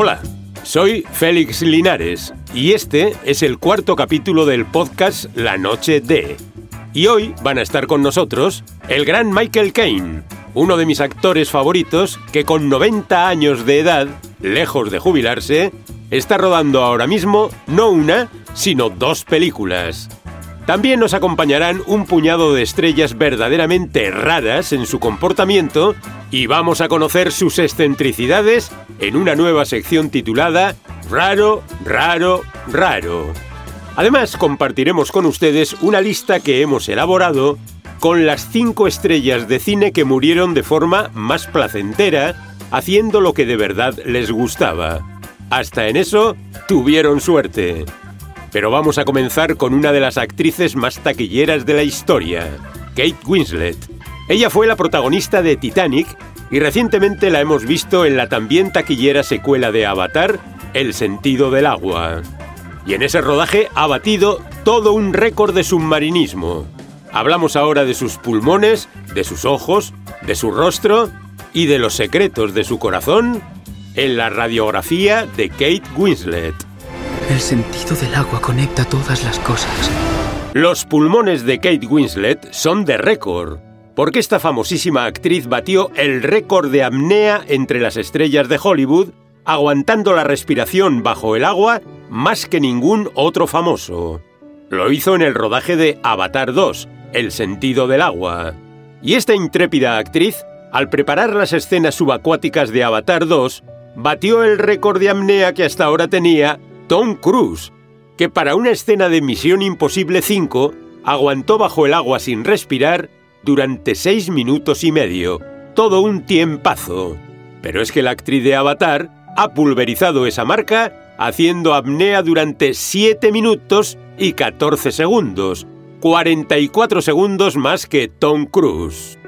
Hola, soy Félix Linares y este es el cuarto capítulo del podcast La Noche de. Y hoy van a estar con nosotros el gran Michael Caine, uno de mis actores favoritos que con 90 años de edad, lejos de jubilarse, está rodando ahora mismo no una, sino dos películas. También nos acompañarán un puñado de estrellas verdaderamente raras en su comportamiento y vamos a conocer sus excentricidades en una nueva sección titulada Raro, Raro, Raro. Además, compartiremos con ustedes una lista que hemos elaborado con las cinco estrellas de cine que murieron de forma más placentera, haciendo lo que de verdad les gustaba. Hasta en eso tuvieron suerte. Pero vamos a comenzar con una de las actrices más taquilleras de la historia, Kate Winslet. Ella fue la protagonista de Titanic y recientemente la hemos visto en la también taquillera secuela de Avatar, El sentido del agua. Y en ese rodaje ha batido todo un récord de submarinismo. Hablamos ahora de sus pulmones, de sus ojos, de su rostro y de los secretos de su corazón en la radiografía de Kate Winslet. El sentido del agua conecta todas las cosas. Los pulmones de Kate Winslet son de récord, porque esta famosísima actriz batió el récord de apnea entre las estrellas de Hollywood, aguantando la respiración bajo el agua más que ningún otro famoso. Lo hizo en el rodaje de Avatar 2, El sentido del agua. Y esta intrépida actriz, al preparar las escenas subacuáticas de Avatar 2, batió el récord de apnea que hasta ahora tenía Tom Cruise, que para una escena de Misión Imposible 5 aguantó bajo el agua sin respirar durante seis minutos y medio. Todo un tiempazo. Pero es que la actriz de Avatar ha pulverizado esa marca haciendo apnea durante 7 minutos y 14 segundos. 44 segundos más que Tom Cruise.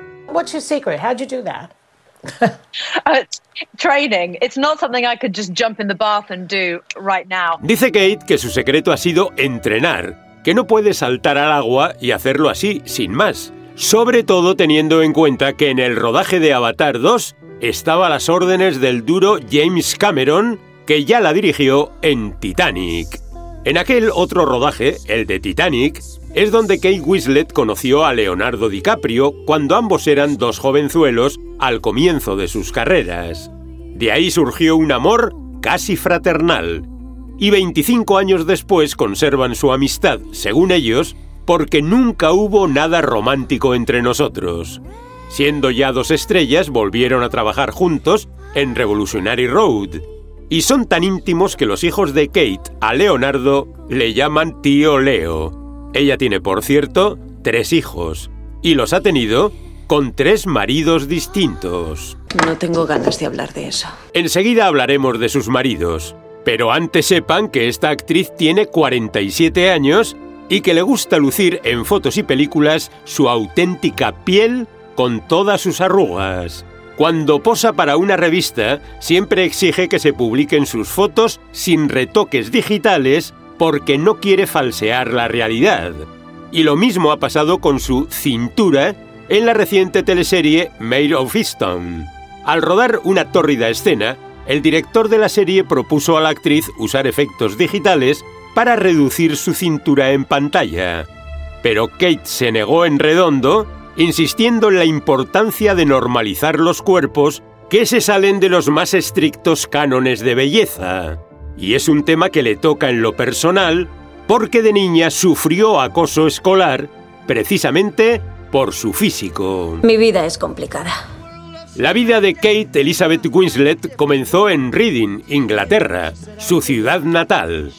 Training. It's not something I could just jump in the bath and do right now. Dice Kate que su secreto ha sido entrenar, que no puede saltar al agua y hacerlo así, sin más. Sobre todo teniendo en cuenta que en el rodaje de Avatar 2 estaba a las órdenes del duro James Cameron, que ya la dirigió en Titanic. En aquel otro rodaje, el de Titanic, es donde Kate Winslet conoció a Leonardo DiCaprio cuando ambos eran dos jovenzuelos al comienzo de sus carreras. De ahí surgió un amor casi fraternal. Y 25 años después conservan su amistad, según ellos, porque nunca hubo nada romántico entre nosotros. Siendo ya dos estrellas, volvieron a trabajar juntos en Revolutionary Road. Y son tan íntimos que los hijos de Kate a Leonardo le llaman tío Leo. Ella tiene, por cierto, tres hijos. Y los ha tenido con tres maridos distintos. No tengo ganas de hablar de eso. Enseguida hablaremos de sus maridos. Pero antes sepan que esta actriz tiene 47 años y que le gusta lucir en fotos y películas su auténtica piel con todas sus arrugas. Cuando posa para una revista, siempre exige que se publiquen sus fotos sin retoques digitales porque no quiere falsear la realidad. Y lo mismo ha pasado con su cintura en la reciente teleserie Made of Easton. Al rodar una tórrida escena, el director de la serie propuso a la actriz usar efectos digitales para reducir su cintura en pantalla. Pero Kate se negó en redondo, insistiendo en la importancia de normalizar los cuerpos que se salen de los más estrictos cánones de belleza. Y es un tema que le toca en lo personal porque de niña sufrió acoso escolar precisamente por su físico. Mi vida es complicada. La vida de Kate Elizabeth Winslet comenzó en Reading, Inglaterra, su ciudad natal.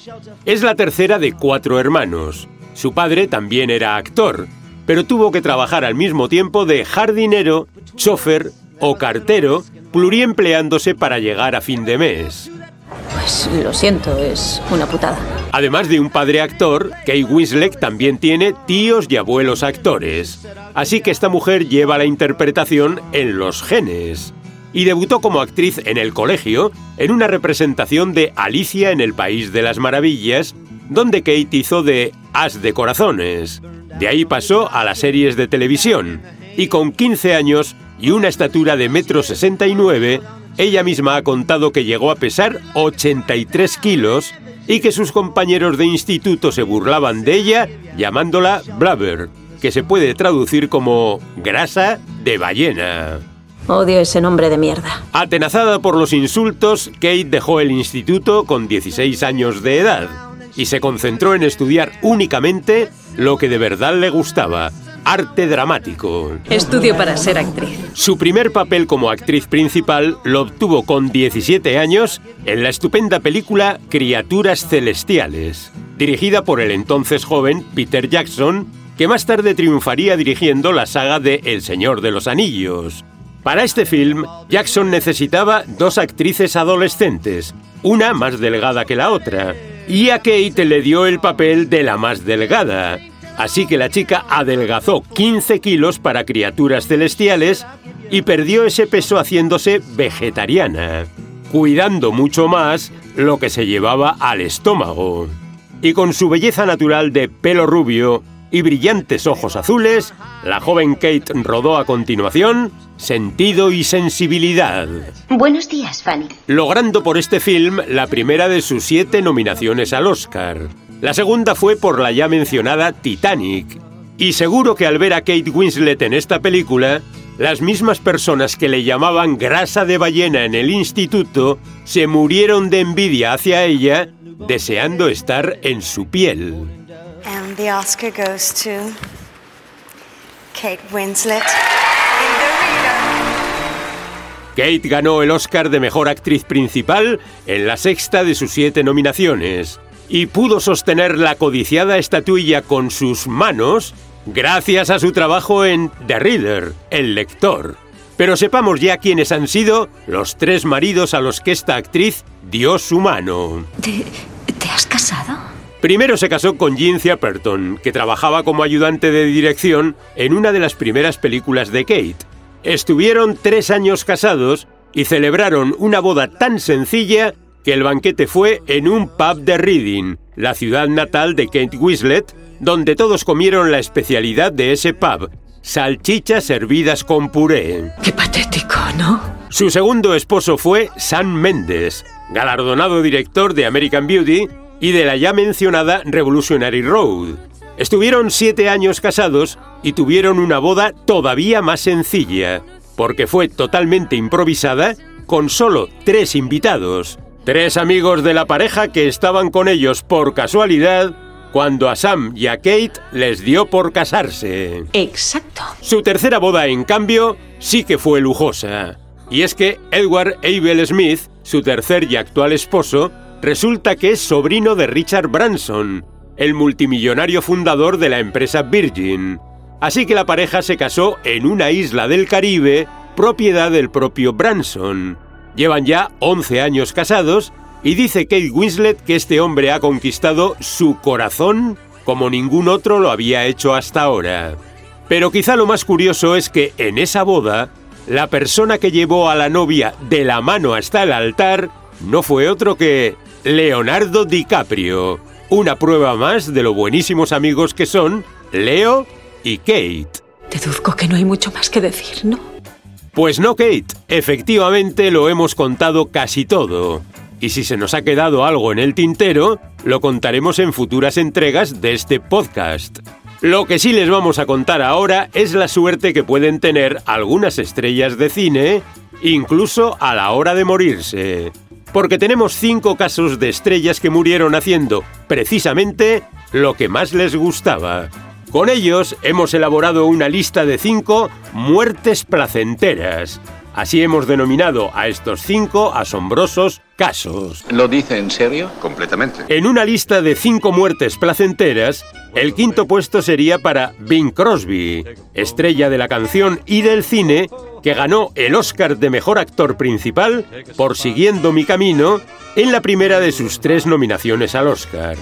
Es la tercera de cuatro hermanos. Su padre también era actor, pero tuvo que trabajar al mismo tiempo de jardinero, chofer o cartero, pluriempleándose para llegar a fin de mes. Pues lo siento, es una putada. Además de un padre actor, Kate Winslet también tiene tíos y abuelos actores. Así que esta mujer lleva la interpretación en los genes. Y debutó como actriz en el colegio en una representación de Alicia en el País de las Maravillas, donde Kate hizo de As de Corazones. De ahí pasó a las series de televisión y con 15 años y una estatura de metro 69 ella misma ha contado que llegó a pesar 83 kilos y que sus compañeros de instituto se burlaban de ella llamándola blubber, que se puede traducir como grasa de ballena. Odio ese nombre de mierda. Atenazada por los insultos, Kate dejó el instituto con 16 años de edad y se concentró en estudiar únicamente lo que de verdad le gustaba, arte dramático. Estudio para ser actriz. Su primer papel como actriz principal lo obtuvo con 17 años en la estupenda película Criaturas Celestiales, dirigida por el entonces joven Peter Jackson, que más tarde triunfaría dirigiendo la saga de El Señor de los Anillos. Para este film, Jackson necesitaba dos actrices adolescentes, una más delgada que la otra, y a Kate le dio el papel de la más delgada. Así que la chica adelgazó 15 kilos para criaturas celestiales y perdió ese peso haciéndose vegetariana, cuidando mucho más lo que se llevaba al estómago. Y con su belleza natural de pelo rubio y brillantes ojos azules, la joven Kate rodó a continuación Sentido y Sensibilidad. Buenos días, Fanny. Logrando por este film la primera de sus siete nominaciones al Oscar. La segunda fue por la ya mencionada Titanic. Y seguro que al ver a Kate Winslet en esta película, las mismas personas que le llamaban grasa de ballena en el instituto se murieron de envidia hacia ella, deseando estar en su piel. And the Oscar goes to Kate Winslet. Kate ganó el Oscar de Mejor Actriz Principal en la sexta de sus siete nominaciones y pudo sostener la codiciada estatuilla con sus manos gracias a su trabajo en The Reader, el lector. Pero sepamos ya quiénes han sido los tres maridos a los que esta actriz dio su mano. ¿Te, te has casado? Primero se casó con Jean Thapperton, que trabajaba como ayudante de dirección en una de las primeras películas de Kate. Estuvieron tres años casados y celebraron una boda tan sencilla que el banquete fue en un pub de Reading, la ciudad natal de Kate Winslet, donde todos comieron la especialidad de ese pub, salchichas servidas con puré. Qué patético, ¿no? Su segundo esposo fue Sam Mendes, galardonado director de American Beauty y de la ya mencionada Revolutionary Road. Estuvieron siete años casados y tuvieron una boda todavía más sencilla, porque fue totalmente improvisada con solo tres invitados, tres amigos de la pareja que estaban con ellos por casualidad cuando a Sam y a Kate les dio por casarse. Exacto. Su tercera boda, en cambio, sí que fue lujosa. Y es que Edward Abel Smith, su tercer y actual esposo, resulta que es sobrino de Richard Branson, el multimillonario fundador de la empresa Virgin. Así que la pareja se casó en una isla del Caribe, propiedad del propio Branson. Llevan ya 11 años casados y dice Kate Winslet que este hombre ha conquistado su corazón como ningún otro lo había hecho hasta ahora. Pero quizá lo más curioso es que en esa boda, la persona que llevó a la novia de la mano hasta el altar no fue otro que Leonardo DiCaprio. Una prueba más de lo buenísimos amigos que son Leo y Kate. Deduzco que no hay mucho más que decir, ¿no? Pues no, Kate. Efectivamente lo hemos contado casi todo. Y si se nos ha quedado algo en el tintero, lo contaremos en futuras entregas de este podcast. Lo que sí les vamos a contar ahora es la suerte que pueden tener algunas estrellas de cine, incluso a la hora de morirse. Porque tenemos cinco casos de estrellas que murieron haciendo, precisamente, lo que más les gustaba. Con ellos hemos elaborado una lista de cinco muertes placenteras. Así hemos denominado a estos cinco asombrosos casos. ¿Lo dice en serio? Completamente. En una lista de cinco muertes placenteras, el quinto puesto sería para Bing Crosby, estrella de la canción y del cine, que ganó el Oscar de Mejor Actor Principal por Siguiendo mi Camino en la primera de sus tres nominaciones al Oscar.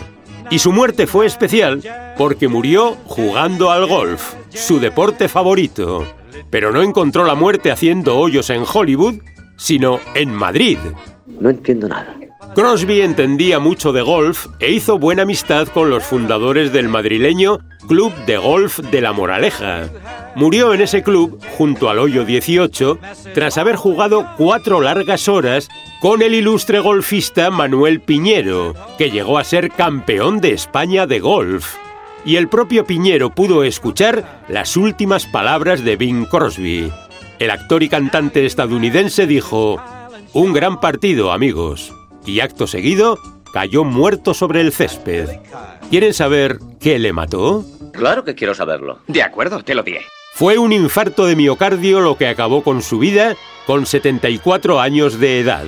Y su muerte fue especial porque murió jugando al golf, su deporte favorito. Pero no encontró la muerte haciendo hoyos en Hollywood, sino en Madrid. No entiendo nada. Crosby entendía mucho de golf e hizo buena amistad con los fundadores del madrileño Club de Golf de la Moraleja. Murió en ese club, junto al hoyo 18, tras haber jugado cuatro largas horas con el ilustre golfista Manuel Piñero, que llegó a ser campeón de España de golf. Y el propio Piñero pudo escuchar las últimas palabras de Bing Crosby. El actor y cantante estadounidense dijo, Un gran partido, amigos y acto seguido cayó muerto sobre el césped. ¿Quieren saber qué le mató? Claro que quiero saberlo. De acuerdo, te lo diré. Fue un infarto de miocardio lo que acabó con su vida con 74 años de edad.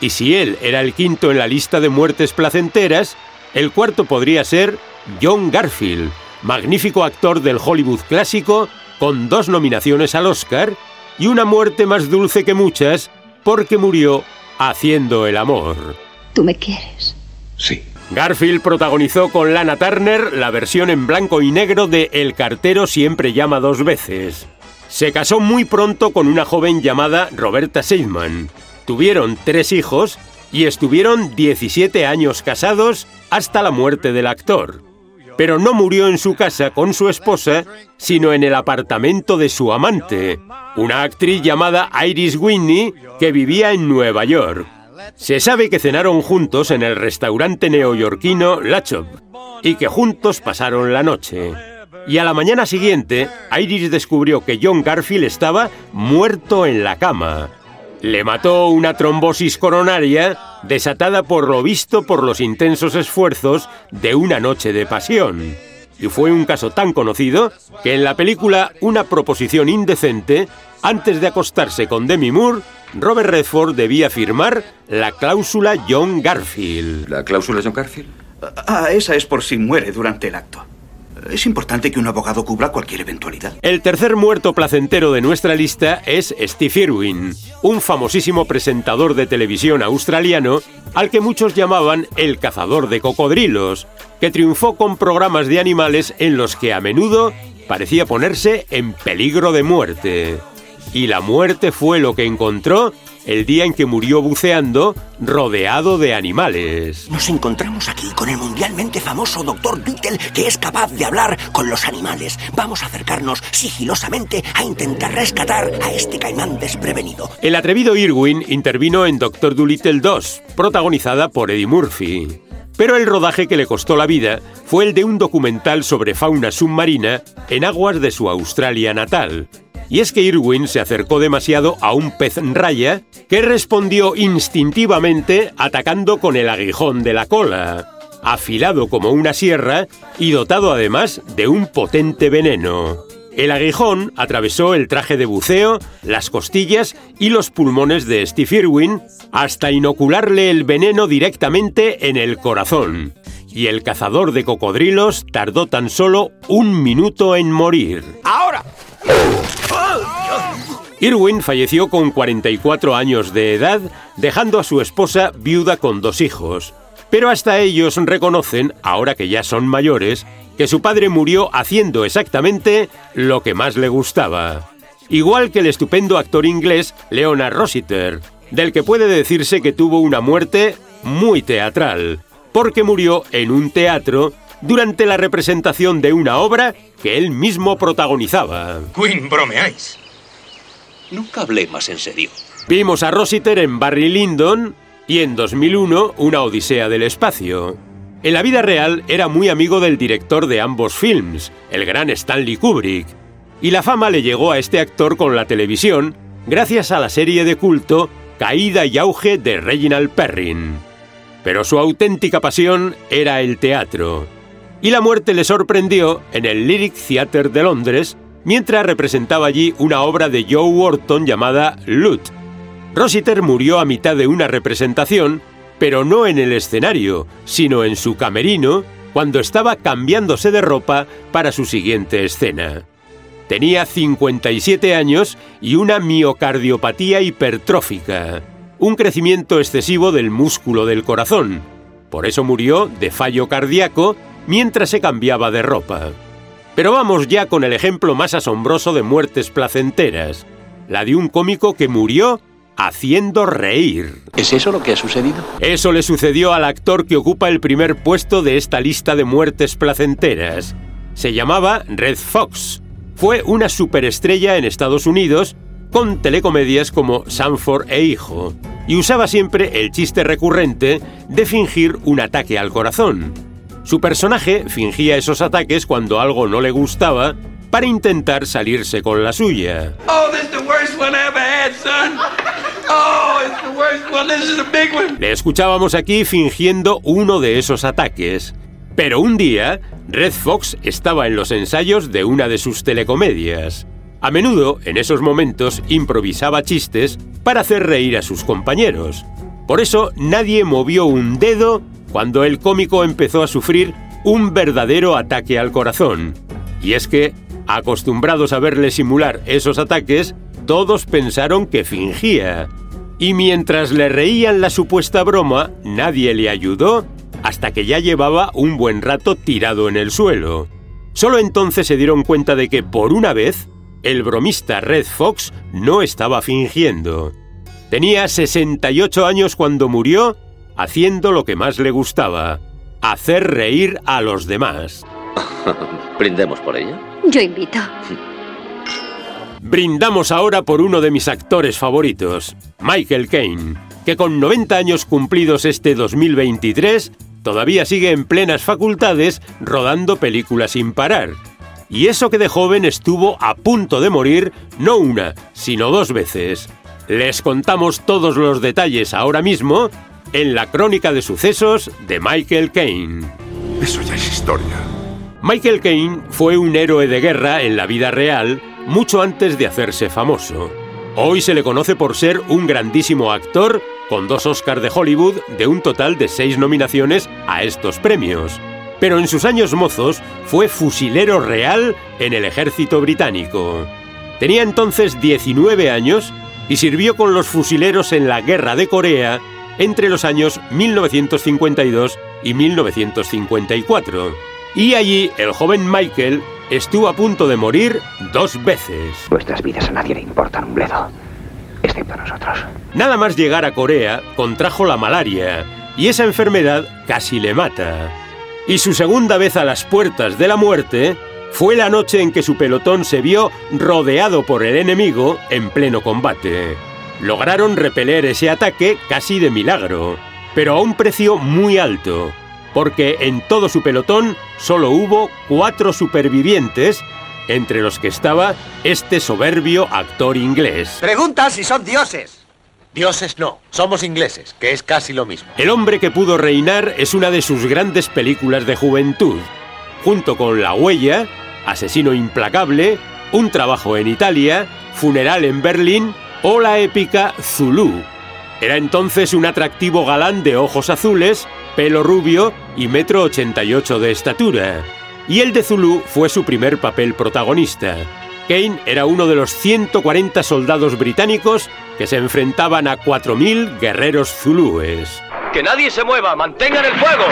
Y si él era el quinto en la lista de muertes placenteras, el cuarto podría ser John Garfield, magnífico actor del Hollywood clásico, con dos nominaciones al Oscar y una muerte más dulce que muchas, porque murió haciendo el amor. ¿Tú me quieres? Sí. Garfield protagonizó con Lana Turner la versión en blanco y negro de El cartero siempre llama dos veces. Se casó muy pronto con una joven llamada Roberta Seidman. Tuvieron tres hijos y estuvieron 17 años casados hasta la muerte del actor. Pero no murió en su casa con su esposa, sino en el apartamento de su amante, una actriz llamada Iris Whitney que vivía en Nueva York. Se sabe que cenaron juntos en el restaurante neoyorquino La Chop y que juntos pasaron la noche. Y a la mañana siguiente, Iris descubrió que John Garfield estaba muerto en la cama. Le mató una trombosis coronaria desatada por lo visto por los intensos esfuerzos de una noche de pasión. Y fue un caso tan conocido que en la película Una proposición indecente, antes de acostarse con Demi Moore, Robert Redford debía firmar la cláusula John Garfield. ¿La cláusula John Garfield? Ah, esa es por si muere durante el acto. Es importante que un abogado cubra cualquier eventualidad. El tercer muerto placentero de nuestra lista es Steve Irwin, un famosísimo presentador de televisión australiano al que muchos llamaban el cazador de cocodrilos, que triunfó con programas de animales en los que a menudo parecía ponerse en peligro de muerte. Y la muerte fue lo que encontró el día en que murió buceando rodeado de animales. Nos encontramos aquí con el mundialmente famoso Dr. Beetle que es capaz de hablar con los animales. Vamos a acercarnos sigilosamente a intentar rescatar a este caimán desprevenido. El atrevido Irwin intervino en Dr. Dolittle 2, protagonizada por Eddie Murphy. Pero el rodaje que le costó la vida fue el de un documental sobre fauna submarina en aguas de su Australia natal, y es que Irwin se acercó demasiado a un pez raya que respondió instintivamente atacando con el aguijón de la cola, afilado como una sierra y dotado además de un potente veneno. El aguijón atravesó el traje de buceo, las costillas y los pulmones de Steve Irwin hasta inocularle el veneno directamente en el corazón. Y el cazador de cocodrilos tardó tan solo un minuto en morir. ¡Ahora! Irwin falleció con 44 años de edad, dejando a su esposa viuda con dos hijos. Pero hasta ellos reconocen, ahora que ya son mayores, que su padre murió haciendo exactamente lo que más le gustaba. Igual que el estupendo actor inglés Leonard Rossiter, del que puede decirse que tuvo una muerte muy teatral, porque murió en un teatro durante la representación de una obra que él mismo protagonizaba. Queen, bromeáis. Nunca hablé más en serio. Vimos a Rossiter en Barry Lyndon y en 2001 Una Odisea del Espacio. En la vida real era muy amigo del director de ambos films, el gran Stanley Kubrick, y la fama le llegó a este actor con la televisión gracias a la serie de culto Caída y auge de Reginald Perrin. Pero su auténtica pasión era el teatro, y la muerte le sorprendió en el Lyric Theatre de Londres mientras representaba allí una obra de Joe Wharton llamada Loot. Rossiter murió a mitad de una representación, pero no en el escenario, sino en su camerino, cuando estaba cambiándose de ropa para su siguiente escena. Tenía 57 años y una miocardiopatía hipertrófica, un crecimiento excesivo del músculo del corazón. Por eso murió de fallo cardíaco mientras se cambiaba de ropa. Pero vamos ya con el ejemplo más asombroso de muertes placenteras, la de un cómico que murió haciendo reír. ¿Es eso lo que ha sucedido? Eso le sucedió al actor que ocupa el primer puesto de esta lista de muertes placenteras. Se llamaba Red Fox. Fue una superestrella en Estados Unidos con telecomedias como Sanford e Hijo, y usaba siempre el chiste recurrente de fingir un ataque al corazón. Su personaje fingía esos ataques cuando algo no le gustaba para intentar salirse con la suya. Le escuchábamos aquí fingiendo uno de esos ataques. Pero un día, Red Fox estaba en los ensayos de una de sus telecomedias. A menudo, en esos momentos, improvisaba chistes para hacer reír a sus compañeros. Por eso, nadie movió un dedo cuando el cómico empezó a sufrir un verdadero ataque al corazón. Y es que, acostumbrados a verle simular esos ataques, todos pensaron que fingía. Y mientras le reían la supuesta broma, nadie le ayudó hasta que ya llevaba un buen rato tirado en el suelo. Solo entonces se dieron cuenta de que, por una vez, el bromista Red Fox no estaba fingiendo. Tenía 68 años cuando murió, haciendo lo que más le gustaba, hacer reír a los demás. ¿Brindemos por ella? Yo invito. Brindamos ahora por uno de mis actores favoritos, Michael Caine, que con 90 años cumplidos este 2023 todavía sigue en plenas facultades rodando películas sin parar. Y eso que de joven estuvo a punto de morir no una, sino dos veces. Les contamos todos los detalles ahora mismo en la crónica de sucesos de Michael Caine. Eso ya es historia. Michael Caine fue un héroe de guerra en la vida real mucho antes de hacerse famoso. Hoy se le conoce por ser un grandísimo actor con dos Oscars de Hollywood de un total de seis nominaciones a estos premios pero en sus años mozos fue fusilero real en el ejército británico. Tenía entonces 19 años y sirvió con los fusileros en la Guerra de Corea entre los años 1952 y 1954. Y allí el joven Michael estuvo a punto de morir dos veces. Nuestras vidas a nadie le importan un bledo, excepto a nosotros. Nada más llegar a Corea, contrajo la malaria y esa enfermedad casi le mata. Y su segunda vez a las puertas de la muerte fue la noche en que su pelotón se vio rodeado por el enemigo en pleno combate. Lograron repeler ese ataque casi de milagro, pero a un precio muy alto, porque en todo su pelotón solo hubo cuatro supervivientes, entre los que estaba este soberbio actor inglés. Pregunta si son dioses. Dioses no, somos ingleses, que es casi lo mismo. El hombre que pudo reinar es una de sus grandes películas de juventud, junto con La huella, Asesino implacable, Un trabajo en Italia, Funeral en Berlín o la épica Zulu. Era entonces un atractivo galán de ojos azules, pelo rubio y metro 88 de estatura. Y el de Zulu fue su primer papel protagonista. Kane era uno de los 140 soldados británicos que se enfrentaban a 4.000 guerreros zulúes. ¡Que nadie se mueva! ¡Mantengan el fuego!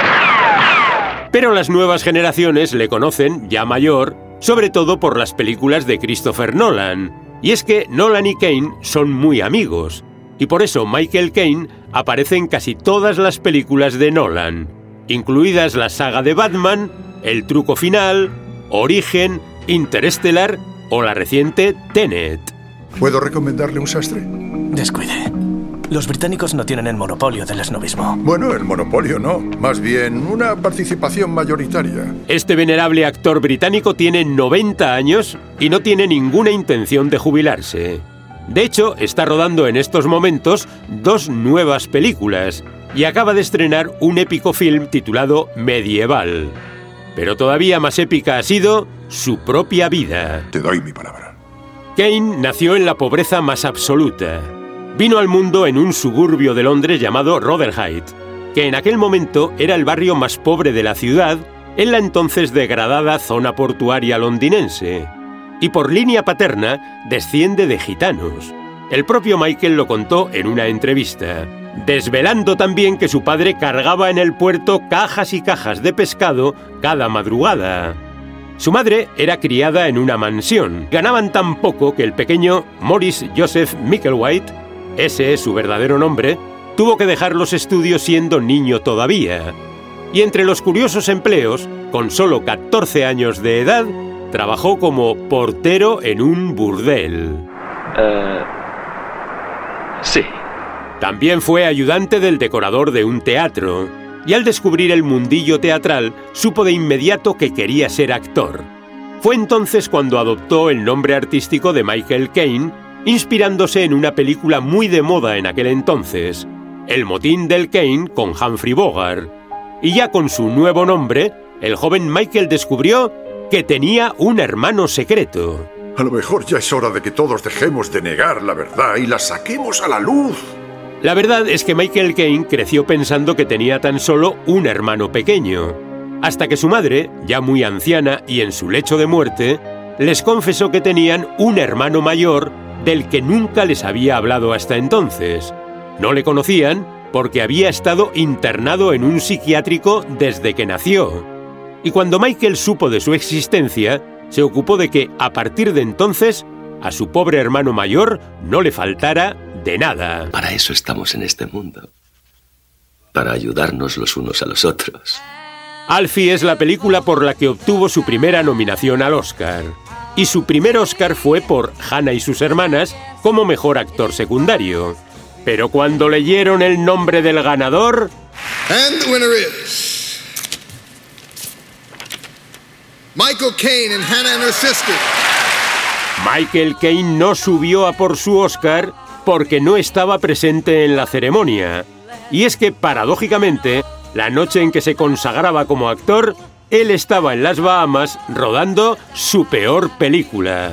Pero las nuevas generaciones le conocen, ya mayor, sobre todo por las películas de Christopher Nolan. Y es que Nolan y Kane son muy amigos, y por eso Michael Caine aparece en casi todas las películas de Nolan, incluidas la saga de Batman, El truco final, Origen, Interstellar o la reciente Tenet. ¿Puedo recomendarle un sastre? Descuide. Los británicos no tienen el monopolio del esnovismo. Bueno, el monopolio no. Más bien una participación mayoritaria. Este venerable actor británico tiene 90 años y no tiene ninguna intención de jubilarse. De hecho, está rodando en estos momentos dos nuevas películas y acaba de estrenar un épico film titulado Medieval. Pero todavía más épica ha sido su propia vida. Te doy mi palabra. Kane nació en la pobreza más absoluta. Vino al mundo en un suburbio de Londres llamado Rotherhithe, que en aquel momento era el barrio más pobre de la ciudad en la entonces degradada zona portuaria londinense. Y por línea paterna desciende de gitanos. El propio Michael lo contó en una entrevista, desvelando también que su padre cargaba en el puerto cajas y cajas de pescado cada madrugada. Su madre era criada en una mansión. Ganaban tan poco que el pequeño Morris Joseph Micklewhite ese es su verdadero nombre, tuvo que dejar los estudios siendo niño todavía. Y entre los curiosos empleos, con solo 14 años de edad, trabajó como portero en un burdel. Eh, sí. También fue ayudante del decorador de un teatro, y al descubrir el mundillo teatral, supo de inmediato que quería ser actor. Fue entonces cuando adoptó el nombre artístico de Michael Caine, inspirándose en una película muy de moda en aquel entonces, El motín del Caine con Humphrey Bogart. Y ya con su nuevo nombre, el joven Michael descubrió que tenía un hermano secreto. A lo mejor ya es hora de que todos dejemos de negar la verdad y la saquemos a la luz. La verdad es que Michael Caine creció pensando que tenía tan solo un hermano pequeño, hasta que su madre, ya muy anciana y en su lecho de muerte, les confesó que tenían un hermano mayor del que nunca les había hablado hasta entonces. No le conocían porque había estado internado en un psiquiátrico desde que nació. Y cuando Michael supo de su existencia, se ocupó de que, a partir de entonces, a su pobre hermano mayor no le faltara de nada. Para eso estamos en este mundo. Para ayudarnos los unos a los otros. Alfie es la película por la que obtuvo su primera nominación al Oscar. Y su primer Oscar fue por Hannah y sus hermanas como mejor actor secundario. Pero cuando leyeron el nombre del ganador... And the winner is... Michael Caine and Hannah and her sister. Michael Caine no subió a por su Oscar porque no estaba presente en la ceremonia. Y es que, paradójicamente, la noche en que se consagraba como actor, él estaba en las Bahamas rodando su peor película.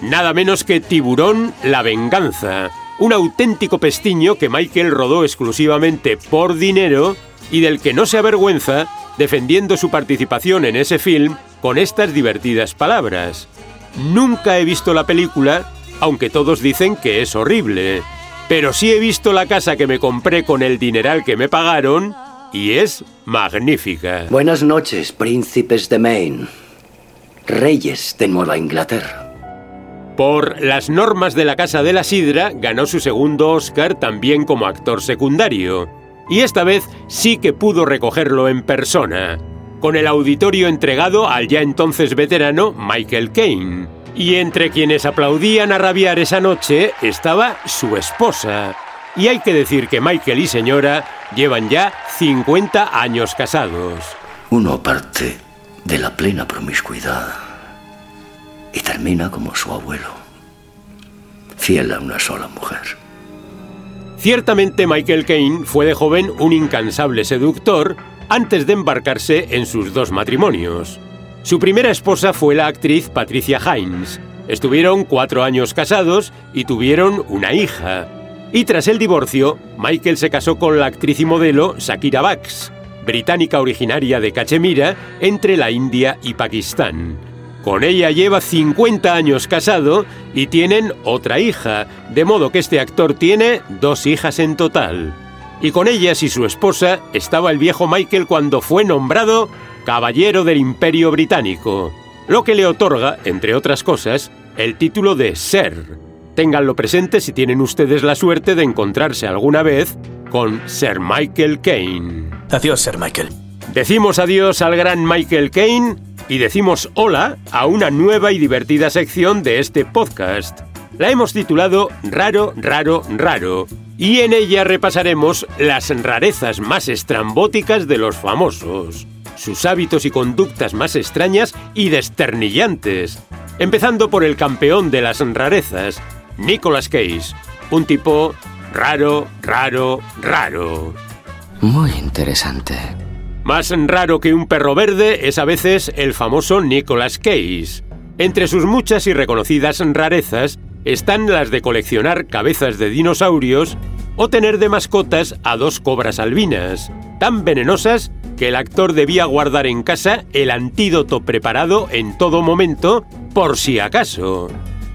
Nada menos que Tiburón, la venganza, un auténtico pestiño que Michael rodó exclusivamente por dinero y del que no se avergüenza defendiendo su participación en ese film con estas divertidas palabras. Nunca he visto la película, aunque todos dicen que es horrible. Pero sí he visto la casa que me compré con el dineral que me pagaron y es magnífica. Buenas noches, príncipes de Maine. Reyes de Nueva Inglaterra. Por las normas de la Casa de la Sidra ganó su segundo Oscar también como actor secundario. Y esta vez sí que pudo recogerlo en persona, con el auditorio entregado al ya entonces veterano Michael Caine. Y entre quienes aplaudían a rabiar esa noche estaba su esposa. Y hay que decir que Michael y señora llevan ya 50 años casados. Uno parte de la plena promiscuidad y termina como su abuelo, fiel a una sola mujer. Ciertamente Michael Caine fue de joven un incansable seductor antes de embarcarse en sus dos matrimonios. Su primera esposa fue la actriz Patricia Hines. Estuvieron cuatro años casados y tuvieron una hija. Y tras el divorcio, Michael se casó con la actriz y modelo Shakira Bax, británica originaria de Cachemira, entre la India y Pakistán. Con ella lleva 50 años casado y tienen otra hija, de modo que este actor tiene dos hijas en total. Y con ellas y su esposa estaba el viejo Michael cuando fue nombrado Caballero del Imperio Británico, lo que le otorga, entre otras cosas, el título de Ser. Ténganlo presente si tienen ustedes la suerte de encontrarse alguna vez con Sir Michael Caine. Adiós, Sir Michael. Decimos adiós al gran Michael Caine y decimos hola a una nueva y divertida sección de este podcast. La hemos titulado Raro, Raro, Raro, y en ella repasaremos las rarezas más estrambóticas de los famosos, sus hábitos y conductas más extrañas y desternillantes, empezando por el campeón de las rarezas, Nicolas Cage, un tipo raro, raro, raro. Muy interesante. Más raro que un perro verde es a veces el famoso Nicolas Cage. Entre sus muchas y reconocidas rarezas están las de coleccionar cabezas de dinosaurios o tener de mascotas a dos cobras albinas, tan venenosas que el actor debía guardar en casa el antídoto preparado en todo momento por si acaso.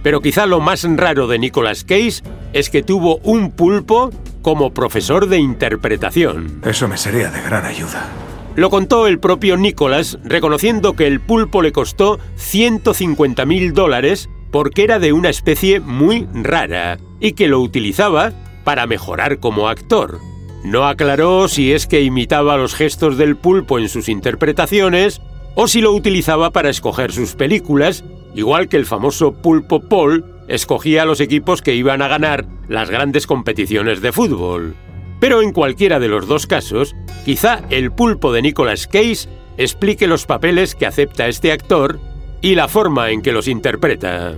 Pero quizá lo más raro de Nicolas Cage es que tuvo un pulpo como profesor de interpretación. Eso me sería de gran ayuda. Lo contó el propio Nicholas, reconociendo que el pulpo le costó 150 mil dólares porque era de una especie muy rara y que lo utilizaba para mejorar como actor. No aclaró si es que imitaba los gestos del pulpo en sus interpretaciones o si lo utilizaba para escoger sus películas, igual que el famoso pulpo Paul escogía los equipos que iban a ganar las grandes competiciones de fútbol. Pero en cualquiera de los dos casos, quizá el pulpo de Nicolas Cage explique los papeles que acepta este actor y la forma en que los interpreta.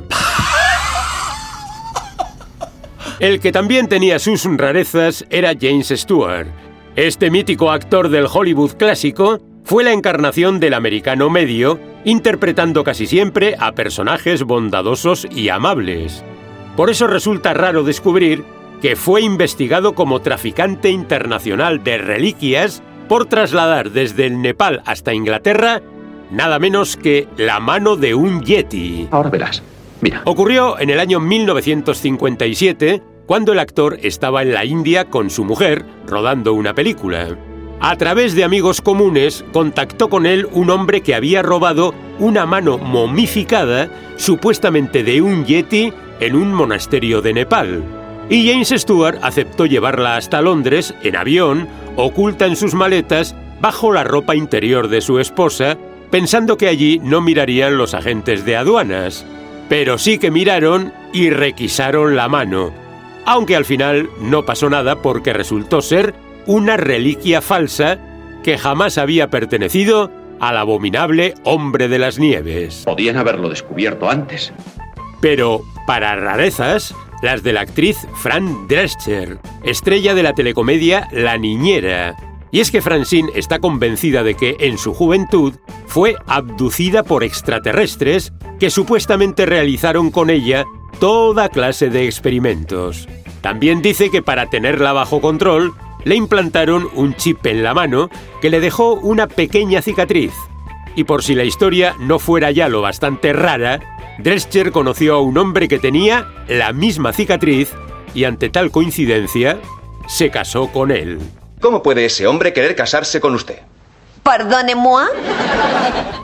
El que también tenía sus rarezas era James Stewart. Este mítico actor del Hollywood clásico fue la encarnación del americano medio, interpretando casi siempre a personajes bondadosos y amables. Por eso resulta raro descubrir que fue investigado como traficante internacional de reliquias por trasladar desde el Nepal hasta Inglaterra nada menos que la mano de un yeti. Ahora verás. Mira. Ocurrió en el año 1957, cuando el actor estaba en la India con su mujer, rodando una película. A través de amigos comunes, contactó con él un hombre que había robado una mano momificada, supuestamente de un yeti, en un monasterio de Nepal. Y James Stewart aceptó llevarla hasta Londres, en avión, oculta en sus maletas, bajo la ropa interior de su esposa, pensando que allí no mirarían los agentes de aduanas. Pero sí que miraron y requisaron la mano, aunque al final no pasó nada porque resultó ser una reliquia falsa que jamás había pertenecido al abominable hombre de las nieves. Podían haberlo descubierto antes. Pero, para rarezas, las de la actriz Fran Drescher, estrella de la telecomedia La Niñera. Y es que Francine está convencida de que en su juventud fue abducida por extraterrestres que supuestamente realizaron con ella toda clase de experimentos. También dice que para tenerla bajo control le implantaron un chip en la mano que le dejó una pequeña cicatriz. Y por si la historia no fuera ya lo bastante rara, Drescher conoció a un hombre que tenía la misma cicatriz y ante tal coincidencia se casó con él. ¿Cómo puede ese hombre querer casarse con usted? Pardonnez-moi.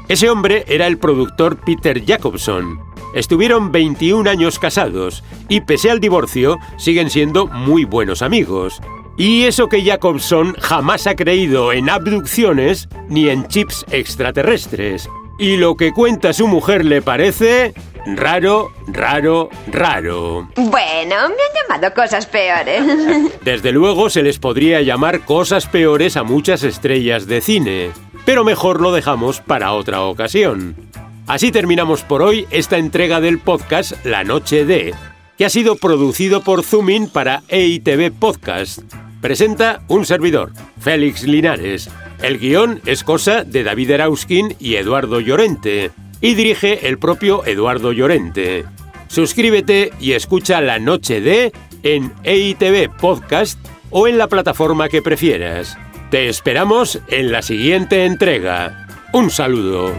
Ese hombre era el productor Peter Jacobson. Estuvieron 21 años casados y pese al divorcio siguen siendo muy buenos amigos. Y eso que Jacobson jamás ha creído en abducciones ni en chips extraterrestres. Y lo que cuenta su mujer le parece raro, raro, raro. Bueno, me han llamado cosas peores. Desde luego se les podría llamar cosas peores a muchas estrellas de cine, pero mejor lo dejamos para otra ocasión. Así terminamos por hoy esta entrega del podcast La Noche de, que ha sido producido por Zoomin para EITV Podcast. Presenta un servidor, Félix Linares. El guion es cosa de David Erauskin y Eduardo Llorente, y dirige el propio Eduardo Llorente. Suscríbete y escucha La Noche de en EITV Podcast o en la plataforma que prefieras. Te esperamos en la siguiente entrega. Un saludo.